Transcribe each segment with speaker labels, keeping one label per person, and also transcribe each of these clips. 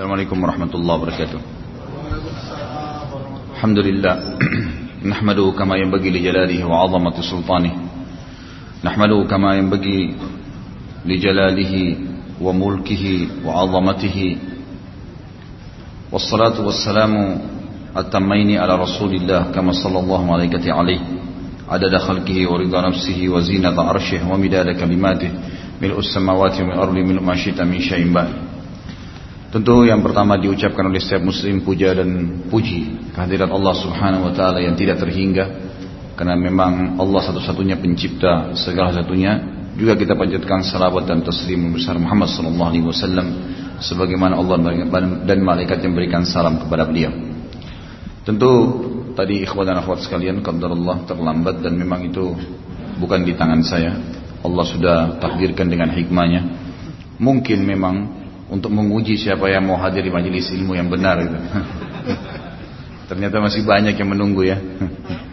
Speaker 1: Assalamualaikum warahmatullahi wabarakatuh. Alhamdulillah. نحمده كما ينبغي لجلاله وعظمة سلطانه. نحمده كما ينبغي لجلاله وملكه وعظمته. والصلاة والسلام التمين على رسول الله كما صلى الله عليه. عدد خلقه ورضا نفسه وزينة عرشه ومداد كلماته. ملء السماوات والأرض ملء ما شئت من شيء بعد. Tentu yang pertama diucapkan oleh setiap muslim puja dan puji kehadirat Allah Subhanahu wa taala yang tidak terhingga karena memang Allah satu-satunya pencipta segala satunya juga kita panjatkan salawat dan taslim besar Muhammad sallallahu alaihi wasallam sebagaimana Allah dan malaikat yang berikan salam kepada beliau. Tentu tadi ikhwan dan akhwat sekalian Allah terlambat dan memang itu bukan di tangan saya. Allah sudah takdirkan dengan hikmahnya. Mungkin memang untuk menguji siapa yang mau hadir di majelis ilmu yang benar. Ternyata masih banyak yang menunggu ya.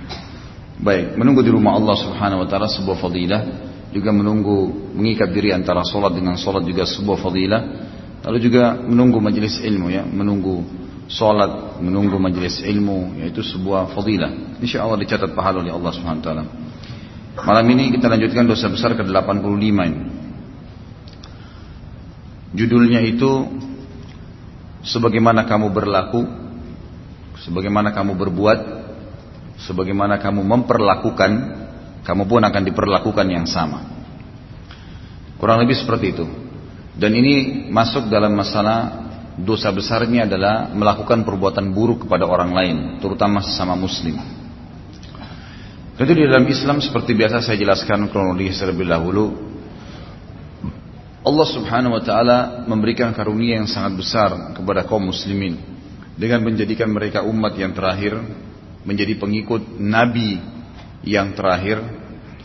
Speaker 1: Baik, menunggu di rumah Allah Subhanahu wa taala sebuah fadilah, juga menunggu mengikat diri antara solat dengan solat juga sebuah fadilah. Lalu juga menunggu majelis ilmu ya, menunggu solat, menunggu majelis ilmu yaitu sebuah fadilah. Insya Allah dicatat pahala oleh Allah Subhanahu wa taala. Malam ini kita lanjutkan dosa besar ke-85 ini. Judulnya itu sebagaimana kamu berlaku, sebagaimana kamu berbuat, sebagaimana kamu memperlakukan, kamu pun akan diperlakukan yang sama. Kurang lebih seperti itu. Dan ini masuk dalam masalah dosa besarnya adalah melakukan perbuatan buruk kepada orang lain, terutama sesama muslim. Tentu di dalam Islam seperti biasa saya jelaskan kronologis terlebih dahulu Allah subhanahu wa ta'ala memberikan karunia yang sangat besar kepada kaum muslimin dengan menjadikan mereka umat yang terakhir menjadi pengikut nabi yang terakhir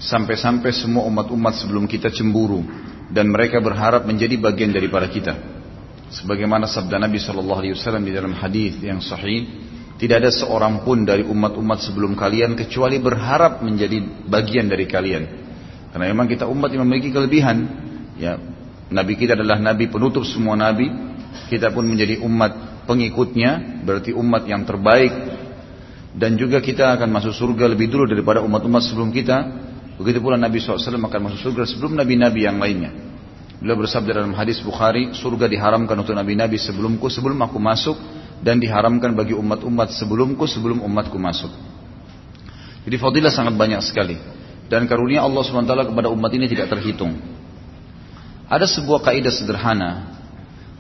Speaker 1: sampai-sampai semua umat-umat sebelum kita cemburu dan mereka berharap menjadi bagian daripada kita. Sebagaimana sabda Nabi sallallahu alaihi wasallam di dalam hadis yang sahih tidak ada seorang pun dari umat-umat sebelum kalian kecuali berharap menjadi bagian dari kalian. Karena memang kita umat yang memiliki kelebihan ya Nabi kita adalah Nabi penutup semua Nabi. Kita pun menjadi umat pengikutnya, berarti umat yang terbaik. Dan juga kita akan masuk surga lebih dulu daripada umat-umat sebelum kita. Begitu pula Nabi SAW akan masuk surga sebelum Nabi-Nabi yang lainnya. Beliau bersabda dalam hadis Bukhari, surga diharamkan untuk Nabi-Nabi sebelumku, sebelum aku masuk. Dan diharamkan bagi umat-umat sebelumku, sebelum umatku masuk. Jadi fadilah sangat banyak sekali. Dan karunia Allah SWT kepada umat ini tidak terhitung. Ada sebuah kaidah sederhana.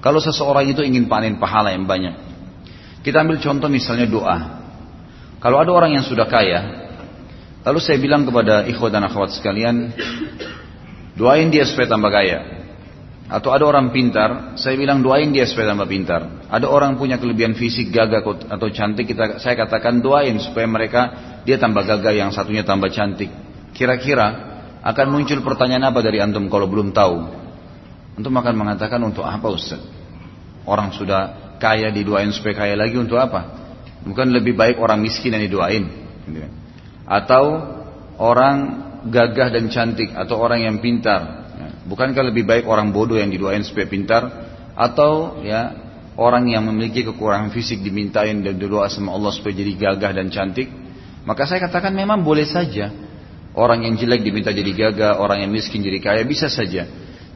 Speaker 1: Kalau seseorang itu ingin panen pahala yang banyak. Kita ambil contoh misalnya doa. Kalau ada orang yang sudah kaya, lalu saya bilang kepada ikhwat dan akhwat sekalian, doain dia supaya tambah kaya. Atau ada orang pintar, saya bilang doain dia supaya tambah pintar. Ada orang punya kelebihan fisik gagah atau cantik, kita, saya katakan doain supaya mereka dia tambah gagah, yang satunya tambah cantik. Kira-kira akan muncul pertanyaan apa dari antum kalau belum tahu? Untuk makan mengatakan untuk apa Ustaz? Orang sudah kaya didoain supaya kaya lagi untuk apa? Bukan lebih baik orang miskin yang didoain. Gitu kan? Atau orang gagah dan cantik atau orang yang pintar. Ya. Bukankah lebih baik orang bodoh yang didoain supaya pintar? Atau ya orang yang memiliki kekurangan fisik dimintain dan doa sama Allah supaya jadi gagah dan cantik? Maka saya katakan memang boleh saja. Orang yang jelek diminta jadi gagah, orang yang miskin jadi kaya bisa saja.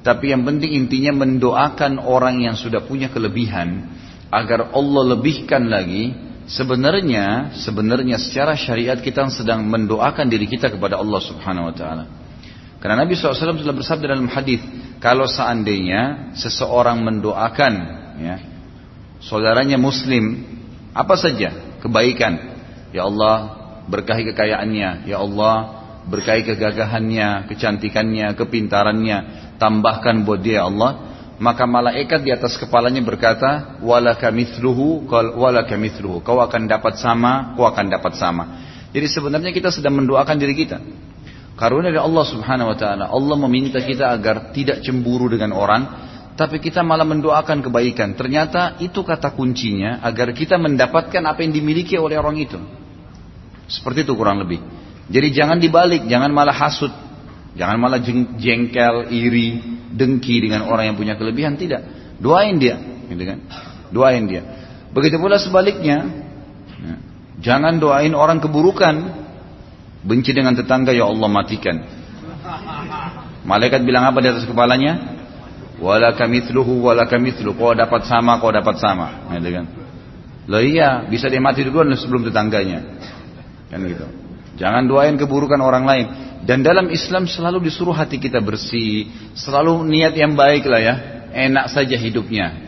Speaker 1: Tapi yang penting intinya mendoakan orang yang sudah punya kelebihan agar Allah lebihkan lagi. Sebenarnya, sebenarnya secara syariat kita sedang mendoakan diri kita kepada Allah Subhanahu Wa Taala. Karena Nabi SAW telah bersabda dalam hadis, kalau seandainya seseorang mendoakan, ya, saudaranya Muslim, apa saja kebaikan, ya Allah berkahi kekayaannya, ya Allah berkahi kegagahannya, kecantikannya, kepintarannya, tambahkan buat dia Allah. Maka malaikat di atas kepalanya berkata wala kamithluhu wala kamithluhu kau akan dapat sama kau akan dapat sama. Jadi sebenarnya kita sedang mendoakan diri kita. Karunia dari Allah Subhanahu wa taala. Allah meminta kita agar tidak cemburu dengan orang tapi kita malah mendoakan kebaikan. Ternyata itu kata kuncinya agar kita mendapatkan apa yang dimiliki oleh orang itu. Seperti itu kurang lebih. Jadi jangan dibalik jangan malah hasut Jangan malah jengkel, iri, dengki dengan orang yang punya kelebihan. Tidak. Doain dia. Gitu kan? doain dia. Begitu pula sebaliknya, ya, jangan doain orang keburukan. Benci dengan tetangga, ya Allah matikan. Malaikat bilang apa di atas kepalanya? Wala kamithluhu wala kamithlu. Kau dapat sama, kau dapat sama. Gitu kan? Loh iya, bisa dia mati duluan sebelum tetangganya. Kan gitu. Jangan doain keburukan orang lain. Dan dalam Islam selalu disuruh hati kita bersih, selalu niat yang baik lah ya, enak saja hidupnya.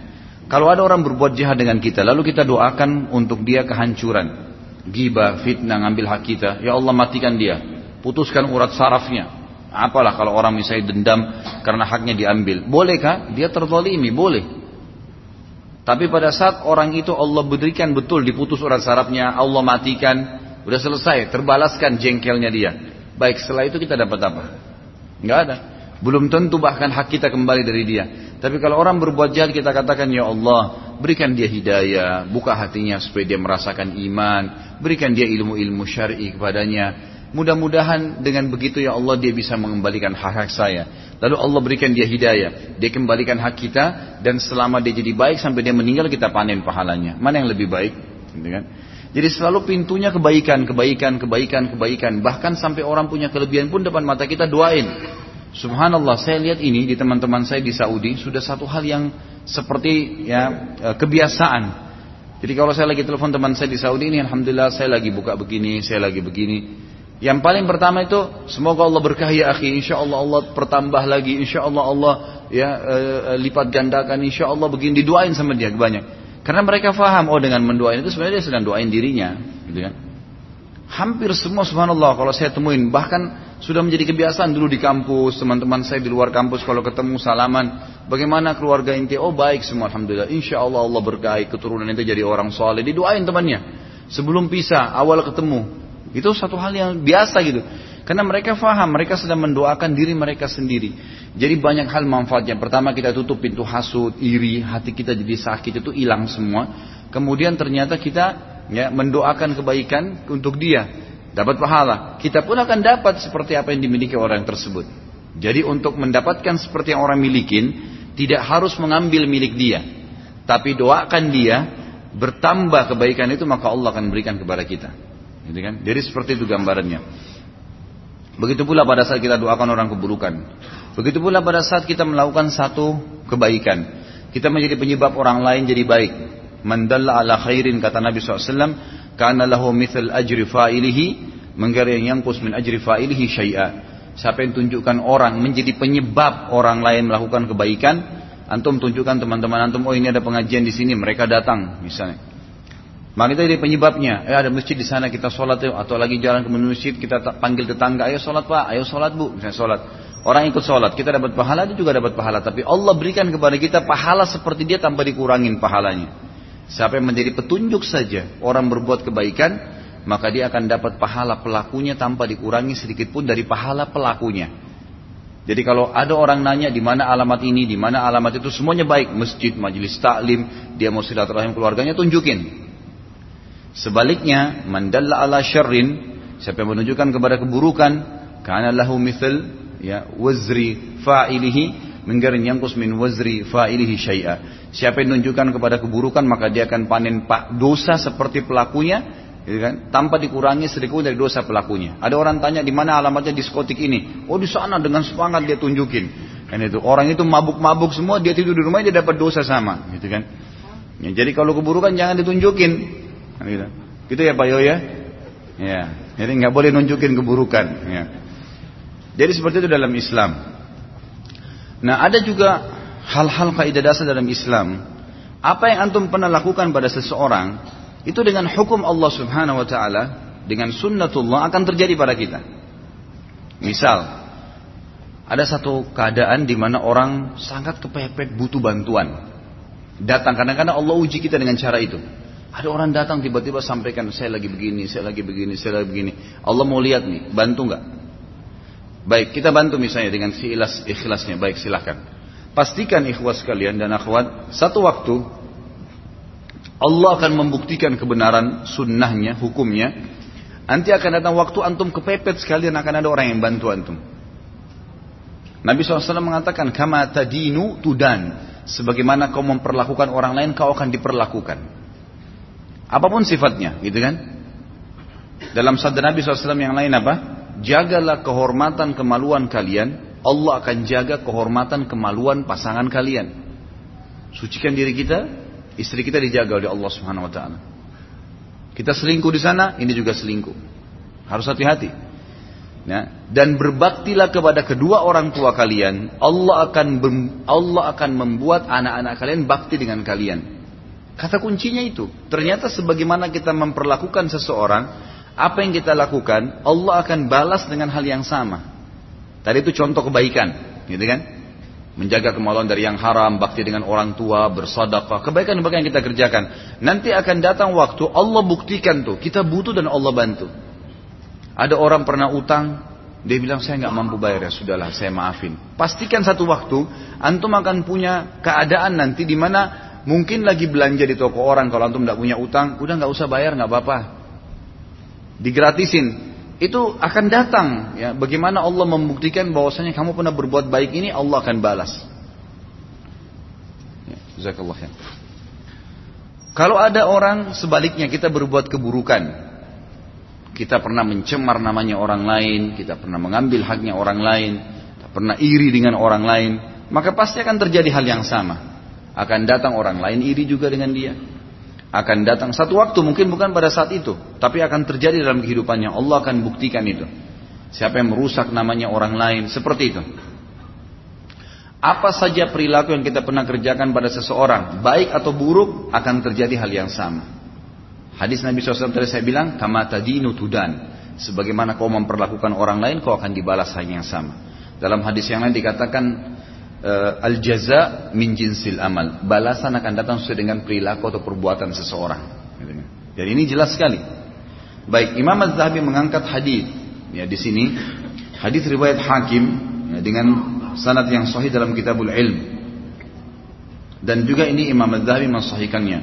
Speaker 1: Kalau ada orang berbuat jahat dengan kita, lalu kita doakan untuk dia kehancuran. Gibah, fitnah, ngambil hak kita. Ya Allah matikan dia. Putuskan urat sarafnya. Apalah kalau orang misalnya dendam karena haknya diambil. Bolehkah? Dia terzalimi, boleh. Tapi pada saat orang itu Allah berikan betul diputus urat sarafnya, Allah matikan, udah selesai, terbalaskan jengkelnya dia. Baik, setelah itu kita dapat apa? Enggak ada. Belum tentu bahkan hak kita kembali dari dia. Tapi kalau orang berbuat jahat kita katakan ya Allah berikan dia hidayah, buka hatinya supaya dia merasakan iman, berikan dia ilmu-ilmu syar'i kepadanya. Mudah-mudahan dengan begitu ya Allah dia bisa mengembalikan hak-hak saya. Lalu Allah berikan dia hidayah, dia kembalikan hak kita dan selama dia jadi baik sampai dia meninggal kita panen pahalanya. Mana yang lebih baik? Gitu kan? Jadi selalu pintunya kebaikan, kebaikan, kebaikan, kebaikan. Bahkan sampai orang punya kelebihan pun depan mata kita doain. Subhanallah, saya lihat ini di teman-teman saya di Saudi sudah satu hal yang seperti ya e, kebiasaan. Jadi kalau saya lagi telepon teman saya di Saudi ini, alhamdulillah saya lagi buka begini, saya lagi begini. Yang paling pertama itu semoga Allah berkahi ya akhi, insya Allah Allah pertambah lagi, insya Allah Allah ya e, e, lipat gandakan, insya Allah begini diduain sama dia banyak. Karena mereka faham, oh dengan mendoain itu sebenarnya dia sedang doain dirinya, gitu kan. Hampir semua subhanallah kalau saya temuin, bahkan sudah menjadi kebiasaan dulu di kampus, teman-teman saya di luar kampus kalau ketemu salaman, bagaimana keluarga inti? Oh baik semua alhamdulillah. Insya Allah Allah berkahi keturunan itu jadi orang soleh. Didoain temannya sebelum pisah, awal ketemu. Itu satu hal yang biasa gitu. Karena mereka faham, mereka sedang mendoakan diri mereka sendiri. Jadi banyak hal manfaatnya. Pertama kita tutup pintu hasut, iri, hati kita jadi sakit itu hilang semua. Kemudian ternyata kita ya mendoakan kebaikan untuk dia, dapat pahala. Kita pun akan dapat seperti apa yang dimiliki orang tersebut. Jadi untuk mendapatkan seperti yang orang milikin, tidak harus mengambil milik dia. Tapi doakan dia, bertambah kebaikan itu maka Allah akan berikan kepada kita. Gitu kan? Jadi seperti itu gambarannya. Begitu pula pada saat kita doakan orang keburukan. Begitu pula pada saat kita melakukan satu kebaikan. Kita menjadi penyebab orang lain jadi baik. Mandalla ala khairin kata Nabi SAW. Karena lahu mithal ajri fa'ilihi. Menggari yang yangkus min ajri fa'ilihi syai'a. Siapa yang tunjukkan orang menjadi penyebab orang lain melakukan kebaikan. Antum tunjukkan teman-teman antum. Oh ini ada pengajian di sini. Mereka datang misalnya. Maka itu jadi penyebabnya. Eh ada masjid di sana kita sholat yuk. Atau lagi jalan ke masjid kita panggil tetangga. Ayo sholat pak, ayo sholat bu. Misalnya sholat. Orang ikut sholat. Kita dapat pahala, dia juga dapat pahala. Tapi Allah berikan kepada kita pahala seperti dia tanpa dikurangin pahalanya. Siapa yang menjadi petunjuk saja. Orang berbuat kebaikan. Maka dia akan dapat pahala pelakunya tanpa dikurangi sedikit pun dari pahala pelakunya. Jadi kalau ada orang nanya di mana alamat ini, di mana alamat itu, semuanya baik. Masjid, majelis taklim, dia mau silaturahim keluarganya, tunjukin. Sebaliknya, mandalla ala syarrin, siapa yang menunjukkan kepada keburukan, karena lahu mithal ya wazri fa'ilihi menggarin yangkus min wazri fa'ilihi syai'a. Siapa yang menunjukkan kepada keburukan maka dia akan panen pak dosa seperti pelakunya, gitu kan? Tanpa dikurangi sedikit dari dosa pelakunya. Ada orang tanya di mana alamatnya diskotik ini? Oh di sana dengan semangat dia tunjukin. Kan itu orang itu mabuk-mabuk semua dia tidur di rumah dia dapat dosa sama, gitu kan? Ya, jadi kalau keburukan jangan ditunjukin. Gitu. gitu ya Pak Yo ya? Ya. Jadi nggak boleh nunjukin keburukan. Ya. Jadi seperti itu dalam Islam. Nah ada juga hal-hal kaidah dasar dalam Islam. Apa yang antum pernah lakukan pada seseorang itu dengan hukum Allah Subhanahu Wa Taala dengan sunnatullah akan terjadi pada kita. Misal ada satu keadaan di mana orang sangat kepepet butuh bantuan. Datang kadang-kadang Allah uji kita dengan cara itu. Ada orang datang tiba-tiba sampaikan saya lagi begini, saya lagi begini, saya lagi begini. Allah mau lihat nih, bantu nggak? Baik, kita bantu misalnya dengan si ikhlas, ikhlasnya. Baik, silahkan. Pastikan ikhwas kalian dan akhwat, satu waktu Allah akan membuktikan kebenaran sunnahnya, hukumnya. Nanti akan datang waktu antum kepepet sekalian akan ada orang yang bantu antum. Nabi SAW mengatakan, Kama tadinu tudan. sebagaimana kau memperlakukan orang lain, kau akan diperlakukan. Apa pun sifatnya, gitu kan? Dalam sabda Nabi SAW yang lain apa? Jagalah kehormatan kemaluan kalian, Allah akan jaga kehormatan kemaluan pasangan kalian. Sucikan diri kita, istri kita dijaga oleh Allah Subhanahu wa taala. Kita selingkuh di sana, ini juga selingkuh. Harus hati-hati. Ya, dan berbaktilah kepada kedua orang tua kalian. Allah akan Allah akan membuat anak-anak kalian bakti dengan kalian. Kata kuncinya itu. Ternyata sebagaimana kita memperlakukan seseorang, apa yang kita lakukan, Allah akan balas dengan hal yang sama. Tadi itu contoh kebaikan, gitu kan? Menjaga kemaluan dari yang haram, bakti dengan orang tua, bersadaqah, kebaikan-kebaikan yang kita kerjakan. Nanti akan datang waktu Allah buktikan tuh, kita butuh dan Allah bantu. Ada orang pernah utang, dia bilang saya nggak mampu bayar ya sudahlah saya maafin. Pastikan satu waktu antum akan punya keadaan nanti di mana mungkin lagi belanja di toko orang kalau antum tidak punya utang, udah nggak usah bayar nggak apa-apa. Digratisin. Itu akan datang ya. Bagaimana Allah membuktikan bahwasanya kamu pernah berbuat baik ini Allah akan balas. Ya, Kalau ada orang sebaliknya kita berbuat keburukan, kita pernah mencemar namanya orang lain, kita pernah mengambil haknya orang lain, kita pernah iri dengan orang lain, maka pasti akan terjadi hal yang sama. Akan datang orang lain iri juga dengan dia. Akan datang satu waktu mungkin bukan pada saat itu, tapi akan terjadi dalam kehidupannya. Allah akan buktikan itu. Siapa yang merusak namanya orang lain, seperti itu. Apa saja perilaku yang kita pernah kerjakan pada seseorang, baik atau buruk, akan terjadi hal yang sama. Hadis Nabi SAW tadi saya bilang, kama tadinu tudan. Sebagaimana kau memperlakukan orang lain, kau akan dibalas hal yang sama. Dalam hadis yang lain dikatakan, uh, al jaza min jinsil amal. Balasan akan datang sesuai dengan perilaku atau perbuatan seseorang. Jadi ini jelas sekali. Baik, Imam Az-Zahabi mengangkat hadis ya di sini hadis riwayat Hakim ya, dengan sanad yang sahih dalam Kitabul Ilm. Dan juga ini Imam Az-Zahabi mensahihkannya.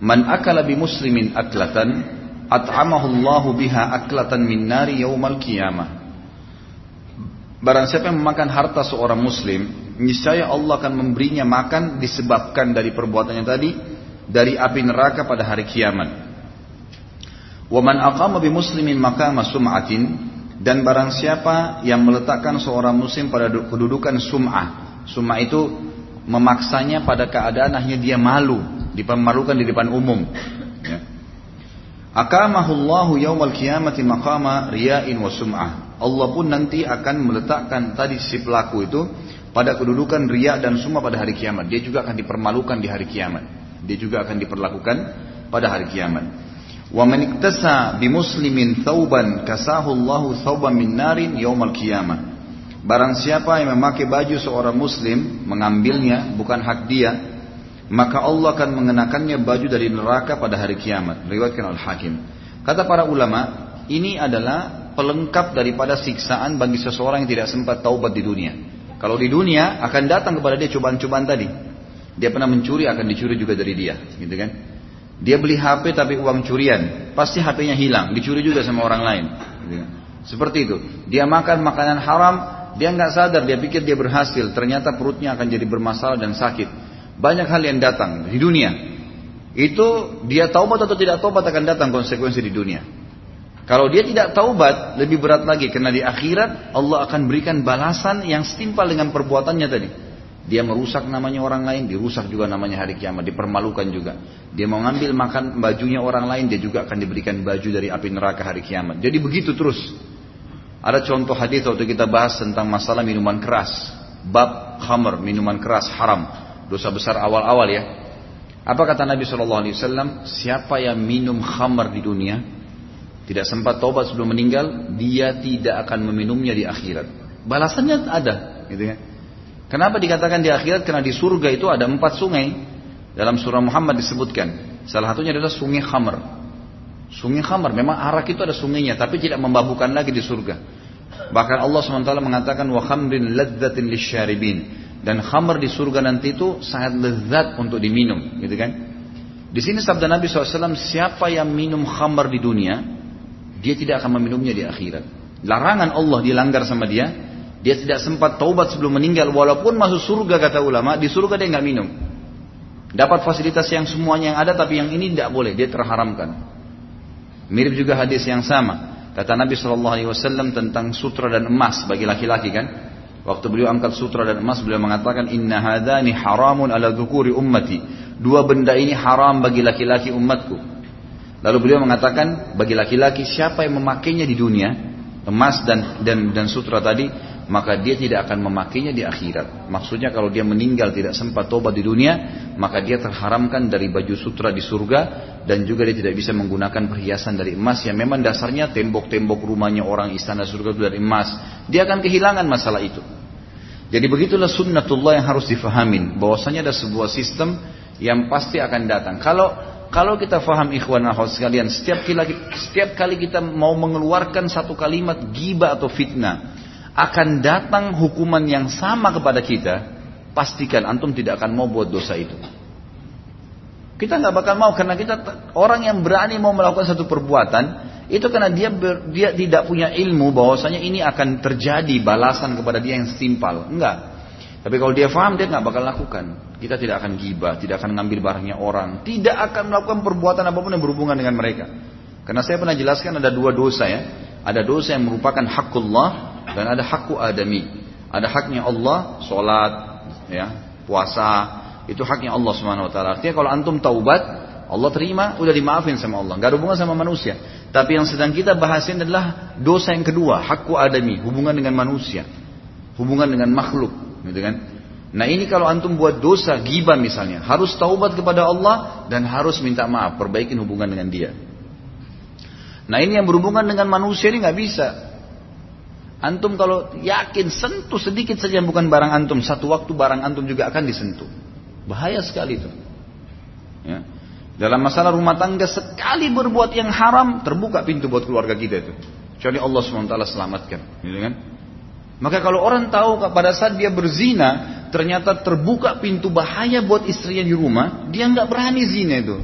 Speaker 1: Man akala bi muslimin aklatan at'amahu Allahu biha aklatan min nari yaumal qiyamah. Barang siapa yang memakan harta seorang muslim, niscaya Allah akan memberinya makan disebabkan dari perbuatannya tadi dari api neraka pada hari kiamat. Wa man aqama bi muslimin maqama sum'atin dan barang siapa yang meletakkan seorang muslim pada kedudukan sum'ah. Sum'ah itu memaksanya pada keadaan akhirnya dia malu dipermalukan di depan umum. Ya. Akamahullahu yaumal qiyamati maqama riya'in wa sum'ah. Allah pun nanti akan meletakkan tadi si pelaku itu pada kedudukan riya dan sum'ah pada hari kiamat. Dia juga akan dipermalukan di hari kiamat. Dia juga akan diperlakukan pada hari kiamat. Wa man iktasa bi muslimin thawban kasahu Allahu thawban min narin yaumal qiyamah. Barang siapa yang memakai baju seorang muslim mengambilnya bukan hak dia maka Allah akan mengenakannya baju dari neraka pada hari kiamat. Riwayatkan Al-Hakim. Kata para ulama, ini adalah pelengkap daripada siksaan bagi seseorang yang tidak sempat taubat di dunia. Kalau di dunia akan datang kepada dia cobaan-cobaan tadi. Dia pernah mencuri akan dicuri juga dari dia, gitu kan? Dia beli HP tapi uang curian, pasti HP-nya hilang, dicuri juga sama orang lain. Gitu kan? Seperti itu. Dia makan makanan haram, dia nggak sadar, dia pikir dia berhasil, ternyata perutnya akan jadi bermasalah dan sakit. Banyak hal yang datang di dunia. Itu dia taubat atau tidak taubat akan datang konsekuensi di dunia. Kalau dia tidak taubat, lebih berat lagi karena di akhirat Allah akan berikan balasan yang setimpal dengan perbuatannya tadi. Dia merusak namanya orang lain, dirusak juga namanya hari kiamat, dipermalukan juga. Dia mau ngambil makan bajunya orang lain, dia juga akan diberikan baju dari api neraka hari kiamat. Jadi begitu terus. Ada contoh hadis waktu kita bahas tentang masalah minuman keras. Bab khamr, minuman keras haram dosa besar awal-awal ya. Apa kata Nabi Wasallam? Siapa yang minum khamar di dunia, tidak sempat taubat sebelum meninggal, dia tidak akan meminumnya di akhirat. Balasannya ada, gitu ya. Kenapa dikatakan di akhirat? Karena di surga itu ada empat sungai. Dalam surah Muhammad disebutkan. Salah satunya adalah sungai khamar. Sungai khamar, memang arak itu ada sungainya, tapi tidak memabukkan lagi di surga. Bahkan Allah SWT mengatakan wa khamrin ladzatin lisyaribin dan khamr di surga nanti itu sangat lezat untuk diminum, gitu kan? Di sini sabda Nabi SAW, siapa yang minum khamr di dunia, dia tidak akan meminumnya di akhirat. Larangan Allah dilanggar sama dia, dia tidak sempat taubat sebelum meninggal, walaupun masuk surga kata ulama, di surga dia nggak minum. Dapat fasilitas yang semuanya yang ada tapi yang ini tidak boleh, dia terharamkan. Mirip juga hadis yang sama. Kata Nabi Shallallahu Alaihi Wasallam tentang sutra dan emas bagi laki-laki kan. Waktu beliau angkat sutra dan emas beliau mengatakan Inna hadani haramun ala dhukuri ummati. Dua benda ini haram bagi laki-laki umatku. Lalu beliau mengatakan bagi laki-laki siapa yang memakainya di dunia emas dan dan dan sutra tadi maka dia tidak akan memakainya di akhirat. Maksudnya kalau dia meninggal tidak sempat tobat di dunia, maka dia terharamkan dari baju sutra di surga dan juga dia tidak bisa menggunakan perhiasan dari emas yang memang dasarnya tembok-tembok rumahnya orang istana surga itu dari emas. Dia akan kehilangan masalah itu. Jadi begitulah sunnatullah yang harus difahamin bahwasanya ada sebuah sistem yang pasti akan datang. Kalau kalau kita faham ikhwan akhwat sekalian, setiap kali, setiap kali kita mau mengeluarkan satu kalimat gibah atau fitnah, akan datang hukuman yang sama kepada kita, pastikan antum tidak akan mau buat dosa itu. Kita nggak bakal mau karena kita orang yang berani mau melakukan satu perbuatan itu karena dia ber, dia tidak punya ilmu bahwasanya ini akan terjadi balasan kepada dia yang setimpal. Enggak. Tapi kalau dia faham dia nggak bakal lakukan. Kita tidak akan gibah, tidak akan ngambil barangnya orang, tidak akan melakukan perbuatan apa pun yang berhubungan dengan mereka. Karena saya pernah jelaskan ada dua dosa ya. Ada dosa yang merupakan hakullah dan ada hakku adami. Ada haknya Allah, sholat, ya, puasa, itu haknya Allah Subhanahu wa taala. Artinya kalau antum taubat, Allah terima, udah dimaafin sama Allah. Gak ada hubungan sama manusia. Tapi yang sedang kita bahasin adalah dosa yang kedua, hakku adami, hubungan dengan manusia. Hubungan dengan makhluk, gitu kan? Nah ini kalau antum buat dosa gibah misalnya, harus taubat kepada Allah dan harus minta maaf, perbaikin hubungan dengan dia. Nah ini yang berhubungan dengan manusia ini nggak bisa. Antum kalau yakin sentuh sedikit saja bukan barang antum, satu waktu barang antum juga akan disentuh. Bahaya sekali itu. Ya. Dalam masalah rumah tangga sekali berbuat yang haram terbuka pintu buat keluarga kita itu. Kecuali Allah SWT selamatkan, gitu kan? Maka kalau orang tahu pada saat dia berzina ternyata terbuka pintu bahaya buat istrinya di rumah, dia nggak berani zina itu.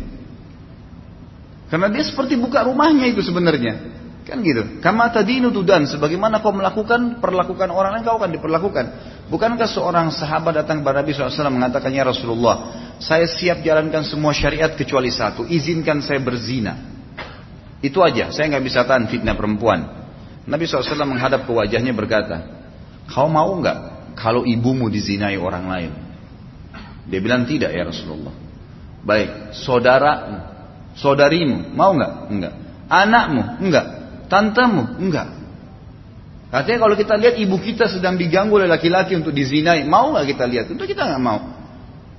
Speaker 1: Karena dia seperti buka rumahnya itu sebenarnya. Kan gitu. Kama tadinu tudan. Sebagaimana kau melakukan, perlakukan orang lain, kau akan diperlakukan. Bukankah seorang sahabat datang kepada Nabi SAW mengatakan, Ya Rasulullah, saya siap jalankan semua syariat kecuali satu. Izinkan saya berzina. Itu aja. Saya nggak bisa tahan fitnah perempuan. Nabi SAW menghadap ke wajahnya berkata, Kau mau nggak kalau ibumu dizinai orang lain? Dia bilang tidak ya Rasulullah. Baik, saudara, saudarimu, mau nggak? Enggak. Anakmu, enggak. Tantemu? Enggak. Artinya kalau kita lihat ibu kita sedang diganggu oleh laki-laki untuk dizinai, mau nggak kita lihat? Tentu kita nggak mau.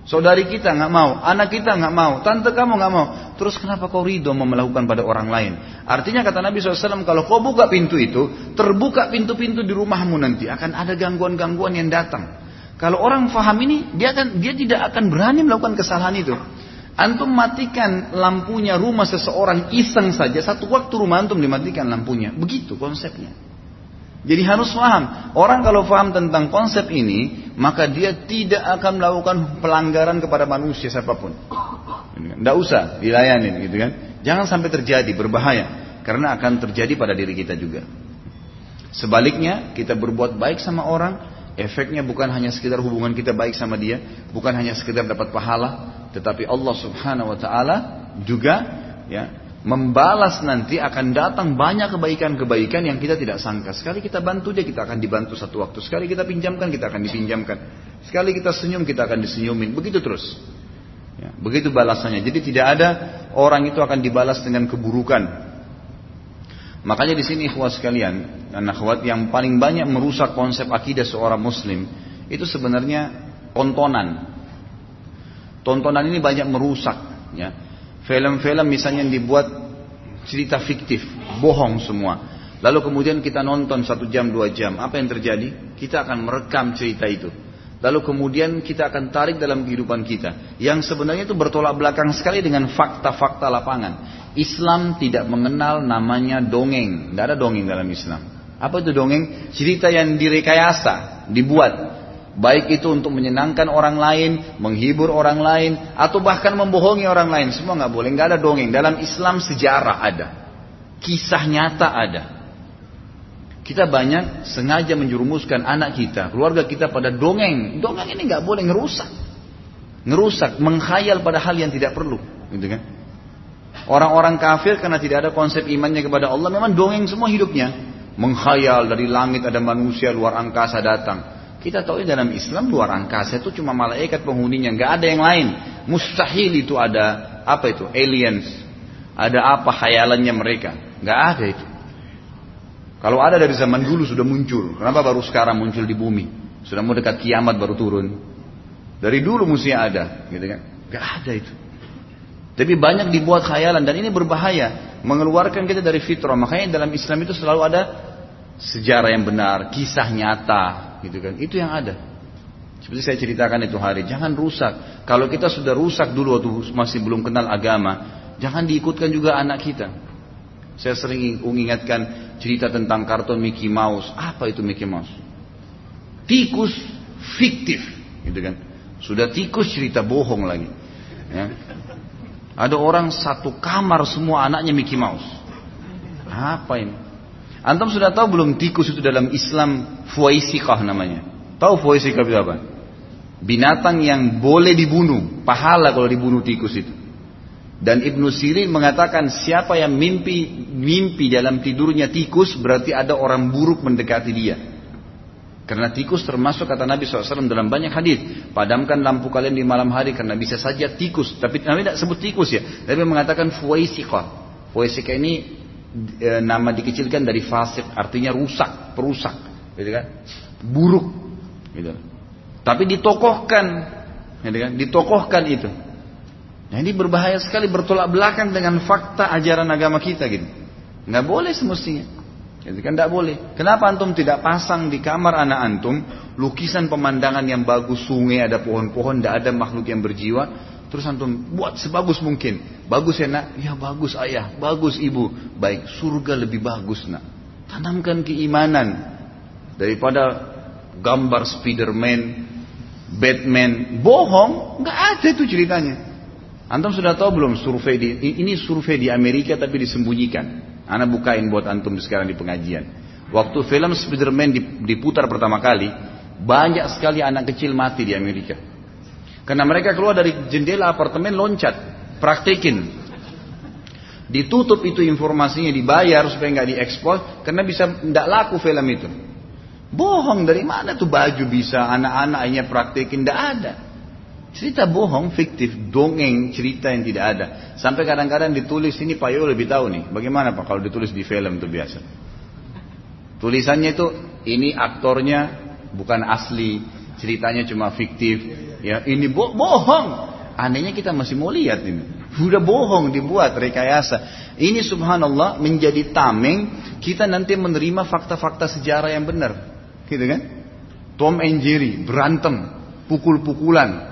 Speaker 1: Saudari kita nggak mau, anak kita nggak mau, tante kamu nggak mau. Terus kenapa kau ridho melakukan pada orang lain? Artinya kata Nabi SAW, kalau kau buka pintu itu, terbuka pintu-pintu di rumahmu nanti akan ada gangguan-gangguan yang datang. Kalau orang faham ini, dia akan dia tidak akan berani melakukan kesalahan itu. Antum matikan lampunya rumah seseorang iseng saja, satu waktu rumah antum dimatikan lampunya. Begitu konsepnya. Jadi harus paham. Orang kalau paham tentang konsep ini, maka dia tidak akan melakukan pelanggaran kepada manusia siapa pun. Tidak usah dilayani, gitu kan. Jangan sampai terjadi, berbahaya. Karena akan terjadi pada diri kita juga. Sebaliknya, kita berbuat baik sama orang, efeknya bukan hanya sekedar hubungan kita baik sama dia, bukan hanya sekedar dapat pahala, tetapi Allah Subhanahu wa taala juga ya membalas nanti akan datang banyak kebaikan-kebaikan yang kita tidak sangka. Sekali kita bantu dia, kita akan dibantu satu waktu. Sekali kita pinjamkan, kita akan dipinjamkan. Sekali kita senyum, kita akan disenyumin. Begitu terus. Ya, begitu balasannya. Jadi tidak ada orang itu akan dibalas dengan keburukan. Makanya di sini ikhwat sekalian, dan akhwat yang paling banyak merusak konsep akidah seorang muslim itu sebenarnya tontonan. Tontonan ini banyak merusak. Ya. Film-film misalnya yang dibuat cerita fiktif, bohong semua. Lalu kemudian kita nonton satu jam dua jam, apa yang terjadi? Kita akan merekam cerita itu. Lalu kemudian kita akan tarik dalam kehidupan kita. Yang sebenarnya itu bertolak belakang sekali dengan fakta-fakta lapangan. Islam tidak mengenal namanya dongeng. Tidak ada dongeng dalam Islam. Apa itu dongeng? Cerita yang direkayasa, dibuat. Baik itu untuk menyenangkan orang lain, menghibur orang lain, atau bahkan membohongi orang lain. Semua nggak boleh, nggak ada dongeng. Dalam Islam sejarah ada, kisah nyata ada. Kita banyak sengaja menjurumuskan anak kita, keluarga kita pada dongeng. Dongeng ini nggak boleh ngerusak. Ngerusak, menghayal pada hal yang tidak perlu, gitu kan? Orang-orang kafir karena tidak ada konsep imannya kepada Allah memang dongeng semua hidupnya. Menghayal dari langit ada manusia luar angkasa datang. Kita tahu dalam Islam luar angkasa itu cuma malaikat penghuninya, nggak ada yang lain. Mustahil itu ada apa itu aliens, ada apa hayalannya mereka, nggak ada itu. Kalau ada dari zaman dulu sudah muncul, kenapa baru sekarang muncul di bumi? Sudah mau dekat kiamat baru turun. Dari dulu mesti ada, gitu kan? Gak ada itu. Tapi banyak dibuat khayalan dan ini berbahaya, mengeluarkan kita dari fitrah. Makanya dalam Islam itu selalu ada sejarah yang benar, kisah nyata, gitu kan? Itu yang ada. Seperti saya ceritakan itu hari, jangan rusak. Kalau kita sudah rusak dulu waktu masih belum kenal agama, jangan diikutkan juga anak kita. Saya sering mengingatkan cerita tentang kartun Mickey Mouse. Apa itu Mickey Mouse? Tikus fiktif, gitu kan? Sudah tikus cerita bohong lagi. Ya. Ada orang satu kamar semua anaknya Mickey Mouse. Apa ini? Antum sudah tahu belum tikus itu dalam Islam fuaisikah namanya? Tahu fuaisikah itu apa? Binatang yang boleh dibunuh, pahala kalau dibunuh tikus itu. Dan Ibnu Sirin mengatakan siapa yang mimpi mimpi dalam tidurnya tikus berarti ada orang buruk mendekati dia. Karena tikus termasuk kata Nabi SAW dalam banyak hadis. Padamkan lampu kalian di malam hari karena bisa saja tikus. Tapi Nabi tidak sebut tikus ya. Tapi mengatakan fuwaisika. Fuwaisika ini e, nama dikecilkan dari fasik. Artinya rusak, perusak. Gitu kan? Buruk. Gitu. Tapi ditokohkan. Gitu kan? Ditokohkan itu. Nah ini berbahaya sekali bertolak belakang dengan fakta ajaran agama kita gitu. Nggak boleh semestinya. Jadi kan tidak boleh. Kenapa antum tidak pasang di kamar anak antum lukisan pemandangan yang bagus, sungai, ada pohon-pohon, tidak ada makhluk yang berjiwa. Terus antum buat sebagus mungkin. Bagus ya nak? Ya bagus ayah, bagus ibu. Baik, surga lebih bagus nak. Tanamkan keimanan daripada gambar Spiderman, Batman, bohong, nggak ada itu ceritanya. Antum sudah tahu belum survei di ini survei di Amerika tapi disembunyikan. Anak bukain buat antum sekarang di pengajian. Waktu film Spiderman diputar pertama kali, banyak sekali anak kecil mati di Amerika. Karena mereka keluar dari jendela apartemen loncat, praktekin. Ditutup itu informasinya, dibayar supaya nggak diekspor, karena bisa tidak laku film itu. Bohong dari mana tuh baju bisa anak-anaknya praktekin, tidak ada. Cerita bohong, fiktif, dongeng, cerita yang tidak ada. Sampai kadang-kadang ditulis ini Pak Yo lebih tahu nih. Bagaimana Pak kalau ditulis di film itu biasa? Tulisannya itu ini aktornya bukan asli, ceritanya cuma fiktif. Ya ini bo bohong. Anehnya kita masih mau lihat ini. Udah bohong dibuat rekayasa. Ini subhanallah menjadi tameng kita nanti menerima fakta-fakta sejarah yang benar. Gitu kan? Tom and Jerry berantem, pukul-pukulan,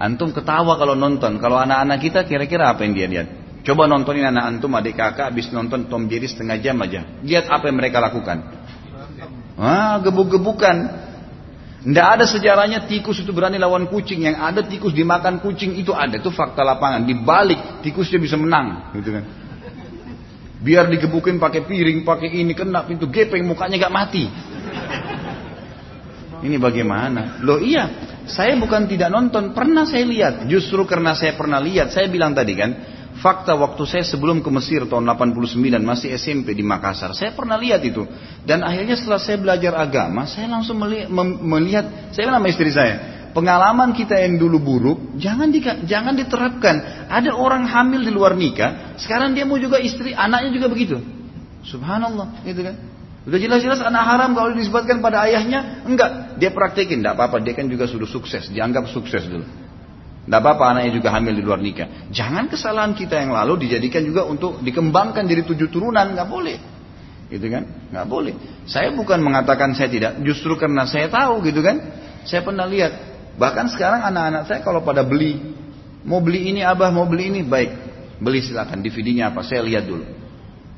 Speaker 1: Antum ketawa kalau nonton. Kalau anak-anak kita kira-kira apa yang dia lihat? Coba nontonin anak antum adik kakak habis nonton Tom Jerry setengah jam aja. Lihat apa yang mereka lakukan. Ah, gebuk-gebukan. Tidak ada sejarahnya tikus itu berani lawan kucing. Yang ada tikus dimakan kucing itu ada. Itu fakta lapangan. Di balik tikusnya bisa menang. Gitu kan. Biar digebukin pakai piring, pakai ini kena pintu gepeng mukanya gak mati. Ini bagaimana? Loh iya, saya bukan tidak nonton, pernah saya lihat. Justru karena saya pernah lihat, saya bilang tadi kan, fakta waktu saya sebelum ke Mesir tahun 89 masih SMP di Makassar, saya pernah lihat itu. Dan akhirnya setelah saya belajar agama, saya langsung melihat, melihat saya bilang sama istri saya, pengalaman kita yang dulu buruk, jangan di, jangan diterapkan. Ada orang hamil di luar nikah, sekarang dia mau juga istri, anaknya juga begitu. Subhanallah, gitu kan? Udah jelas-jelas anak haram kalau disebutkan pada ayahnya, enggak. Dia praktekin, enggak apa-apa. Dia kan juga sudah sukses, dianggap sukses dulu. Enggak apa-apa anaknya juga hamil di luar nikah. Jangan kesalahan kita yang lalu dijadikan juga untuk dikembangkan jadi tujuh turunan, enggak boleh. Gitu kan? Enggak boleh. Saya bukan mengatakan saya tidak, justru karena saya tahu gitu kan. Saya pernah lihat, bahkan sekarang anak-anak saya kalau pada beli, mau beli ini abah, mau beli ini, baik. Beli silakan, DVD-nya apa, saya lihat dulu.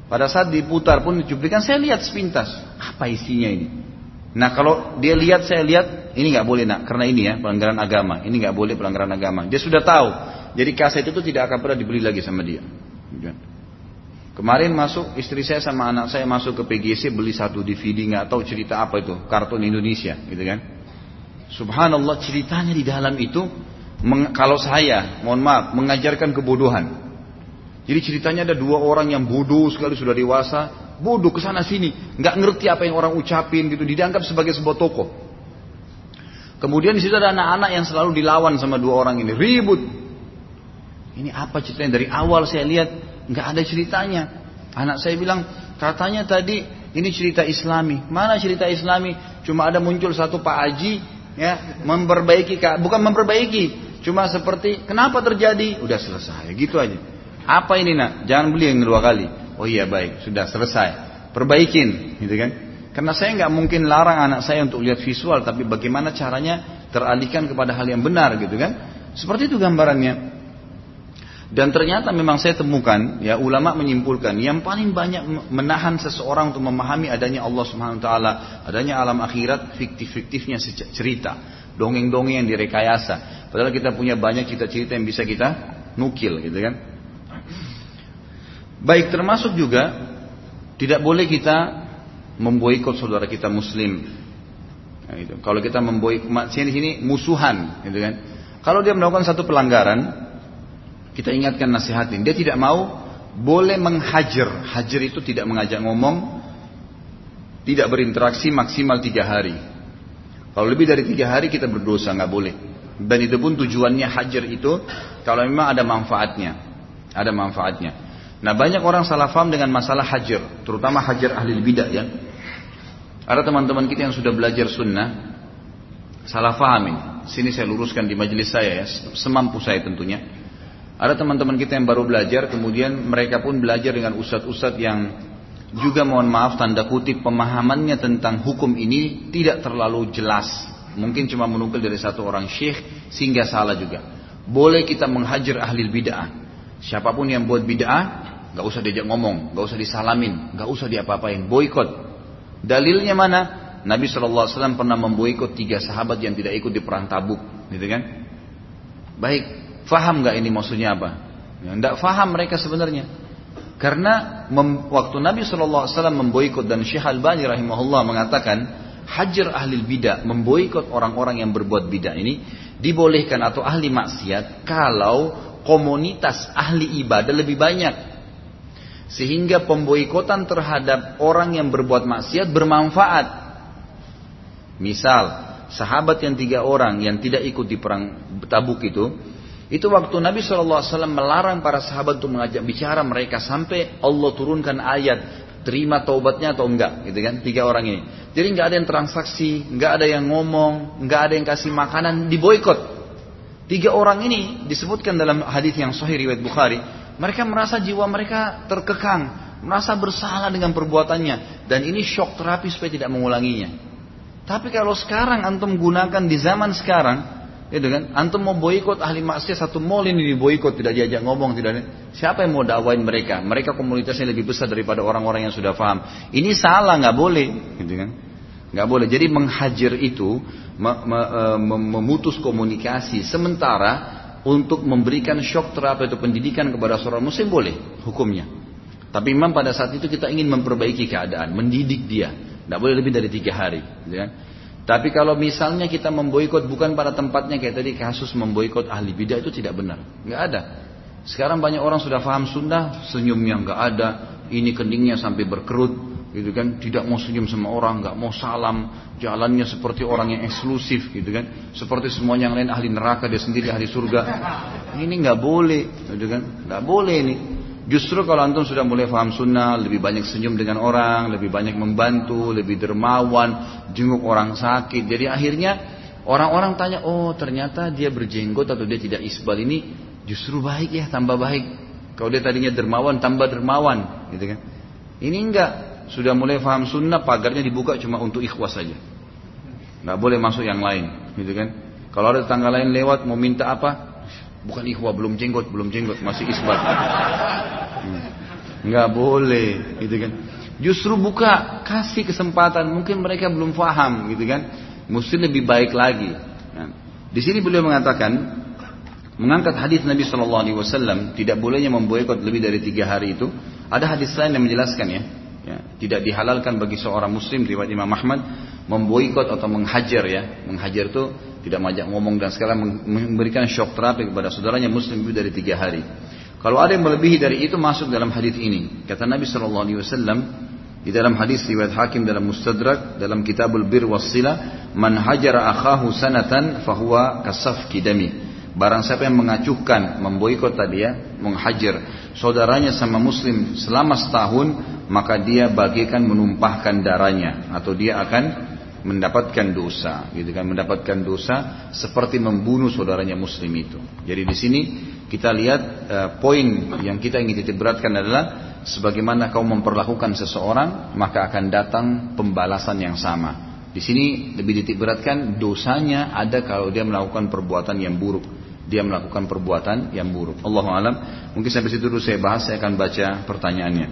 Speaker 1: Pada saat diputar pun dicuplikan, saya lihat sepintas. Apa isinya ini? Nah kalau dia lihat, saya lihat, ini nggak boleh nak, karena ini ya pelanggaran agama. Ini nggak boleh pelanggaran agama. Dia sudah tahu. Jadi kaset itu tidak akan pernah dibeli lagi sama dia. Kemarin masuk istri saya sama anak saya masuk ke PGC beli satu DVD nggak tahu cerita apa itu kartun Indonesia gitu kan. Subhanallah ceritanya di dalam itu kalau saya, mohon maaf, mengajarkan kebodohan. Jadi ceritanya ada dua orang yang bodoh sekali sudah dewasa, bodoh ke sana sini, nggak ngerti apa yang orang ucapin gitu, dianggap sebagai sebuah tokoh. Kemudian di situ ada anak-anak yang selalu dilawan sama dua orang ini, ribut. Ini apa ceritanya? Dari awal saya lihat nggak ada ceritanya. Anak saya bilang, katanya tadi ini cerita Islami. Mana cerita Islami? Cuma ada muncul satu Pak Haji ya memperbaiki bukan memperbaiki Cuma seperti kenapa terjadi? Udah selesai, gitu aja. Apa ini nak? Jangan beli yang kedua kali. Oh iya baik, sudah selesai. Perbaikin, gitu kan? Karena saya nggak mungkin larang anak saya untuk lihat visual, tapi bagaimana caranya teralihkan kepada hal yang benar, gitu kan? Seperti itu gambarannya. Dan ternyata memang saya temukan, ya ulama menyimpulkan yang paling banyak menahan seseorang untuk memahami adanya Allah Subhanahu Wa Taala, adanya alam akhirat, fiktif-fiktifnya cerita, dongeng-dongeng yang direkayasa. Padahal kita punya banyak cerita-cerita yang bisa kita nukil gitu kan. Baik termasuk juga tidak boleh kita memboikot saudara kita muslim. Nah, gitu. Kalau kita memboikot sini sini musuhan gitu kan. Kalau dia melakukan satu pelanggaran, kita ingatkan nasihatin. Dia tidak mau boleh menghajar. Hajar itu tidak mengajak ngomong, tidak berinteraksi maksimal tiga hari. Kalau lebih dari tiga hari kita berdosa nggak boleh. Dan itu pun tujuannya hajar itu kalau memang ada manfaatnya. Ada manfaatnya. Nah banyak orang salah paham dengan masalah hajar. Terutama hajar ahli bidah ya. Ada teman-teman kita yang sudah belajar sunnah. Salah pahamin. Sini saya luruskan di majelis saya ya. Semampu saya tentunya. Ada teman-teman kita yang baru belajar. Kemudian mereka pun belajar dengan ustadz-ustadz yang juga mohon maaf tanda kutip pemahamannya tentang hukum ini tidak terlalu jelas Mungkin cuma menukil dari satu orang syekh sehingga salah juga. Boleh kita menghajar ahli bid'ah. Siapa pun yang buat bid'ah, gak usah diajak ngomong, gak usah disalamin, gak usah diapa-apain, boykot. Dalilnya mana? Nabi SAW pernah memboikot tiga sahabat yang tidak ikut di perang tabuk, gitu kan? Baik, faham gak ini maksudnya apa? Ya, tidak faham mereka sebenarnya. Karena waktu Nabi SAW memboikot dan Syekh Al-Bani rahimahullah mengatakan, hajar ahli bidah, memboikot orang-orang yang berbuat bidah ini dibolehkan atau ahli maksiat kalau komunitas ahli ibadah lebih banyak. Sehingga pemboikotan terhadap orang yang berbuat maksiat bermanfaat. Misal, sahabat yang tiga orang yang tidak ikut di perang tabuk itu, itu waktu Nabi SAW melarang para sahabat untuk mengajak bicara mereka sampai Allah turunkan ayat terima taubatnya atau enggak, gitu kan? Tiga orang ini. Jadi nggak ada yang transaksi, nggak ada yang ngomong, nggak ada yang kasih makanan, diboykot. Tiga orang ini disebutkan dalam hadis yang sahih riwayat Bukhari. Mereka merasa jiwa mereka terkekang, merasa bersalah dengan perbuatannya, dan ini shock terapi supaya tidak mengulanginya. Tapi kalau sekarang antum gunakan di zaman sekarang, Gitu kan? Antum mau boikot ahli maksiat satu mall ini diboikot, tidak diajak ngomong, tidak Siapa yang mau dakwain mereka? Mereka komunitasnya lebih besar daripada orang-orang yang sudah paham. Ini salah, nggak boleh, gitu kan? Nggak boleh. Jadi menghajar itu e, memutus komunikasi. Sementara untuk memberikan shock terapi atau pendidikan kepada seorang muslim boleh hukumnya. Tapi memang pada saat itu kita ingin memperbaiki keadaan, mendidik dia. Tidak boleh lebih dari tiga hari. Gitu kan? Tapi kalau misalnya kita memboikot bukan pada tempatnya kayak tadi kasus memboikot ahli bidah itu tidak benar, nggak ada. Sekarang banyak orang sudah paham sunnah, senyumnya nggak ada, ini keningnya sampai berkerut, gitu kan, tidak mau senyum sama orang, nggak mau salam, jalannya seperti orang yang eksklusif, gitu kan, seperti semua yang lain ahli neraka dia sendiri ahli surga. Ini nggak boleh, gitu kan, nggak boleh ini. Justru kalau antum sudah mulai paham sunnah, lebih banyak senyum dengan orang, lebih banyak membantu, lebih dermawan, jenguk orang sakit. Jadi akhirnya orang-orang tanya, oh ternyata dia berjenggot atau dia tidak isbal ini justru baik ya, tambah baik. Kalau dia tadinya dermawan, tambah dermawan, gitu kan? Ini enggak, sudah mulai paham sunnah, pagarnya dibuka cuma untuk ikhwas saja. Nggak boleh masuk yang lain, gitu kan? Kalau ada tetangga lain lewat mau minta apa, Bukan ikhwa belum jenggot, belum jenggot, masih isbat. Hmm. Nggak boleh, gitu kan. Justru buka, kasih kesempatan. Mungkin mereka belum paham, gitu kan. Mesti lebih baik lagi. Nah, di sini beliau mengatakan, mengangkat hadis Nabi Shallallahu Alaihi Wasallam tidak bolehnya memboikot lebih dari tiga hari itu. Ada hadis lain yang menjelaskan ya, ya tidak dihalalkan bagi seorang Muslim riwayat Imam Ahmad memboikot atau menghajar ya, menghajar itu tidak majak ngomong dan sekarang memberikan shock terapi kepada saudaranya muslim lebih dari tiga hari. Kalau ada yang melebihi dari itu masuk dalam hadis ini. Kata Nabi Shallallahu Alaihi Wasallam di dalam hadis riwayat Hakim dalam Mustadrak dalam Kitabul Bir Wasila, man hajara akhahu sanatan fahuwa kasaf kidami. Barang siapa yang mengacuhkan, memboikot tadi ya, menghajar saudaranya sama muslim selama setahun, maka dia bagikan menumpahkan darahnya atau dia akan mendapatkan dosa, gitu kan, mendapatkan dosa seperti membunuh saudaranya muslim itu. Jadi di sini kita lihat uh, poin yang kita ingin titik beratkan adalah sebagaimana kau memperlakukan seseorang, maka akan datang pembalasan yang sama. Di sini lebih titik beratkan dosanya ada kalau dia melakukan perbuatan yang buruk dia melakukan perbuatan yang buruk. Allah alam. Mungkin sampai situ dulu saya bahas, saya akan baca pertanyaannya.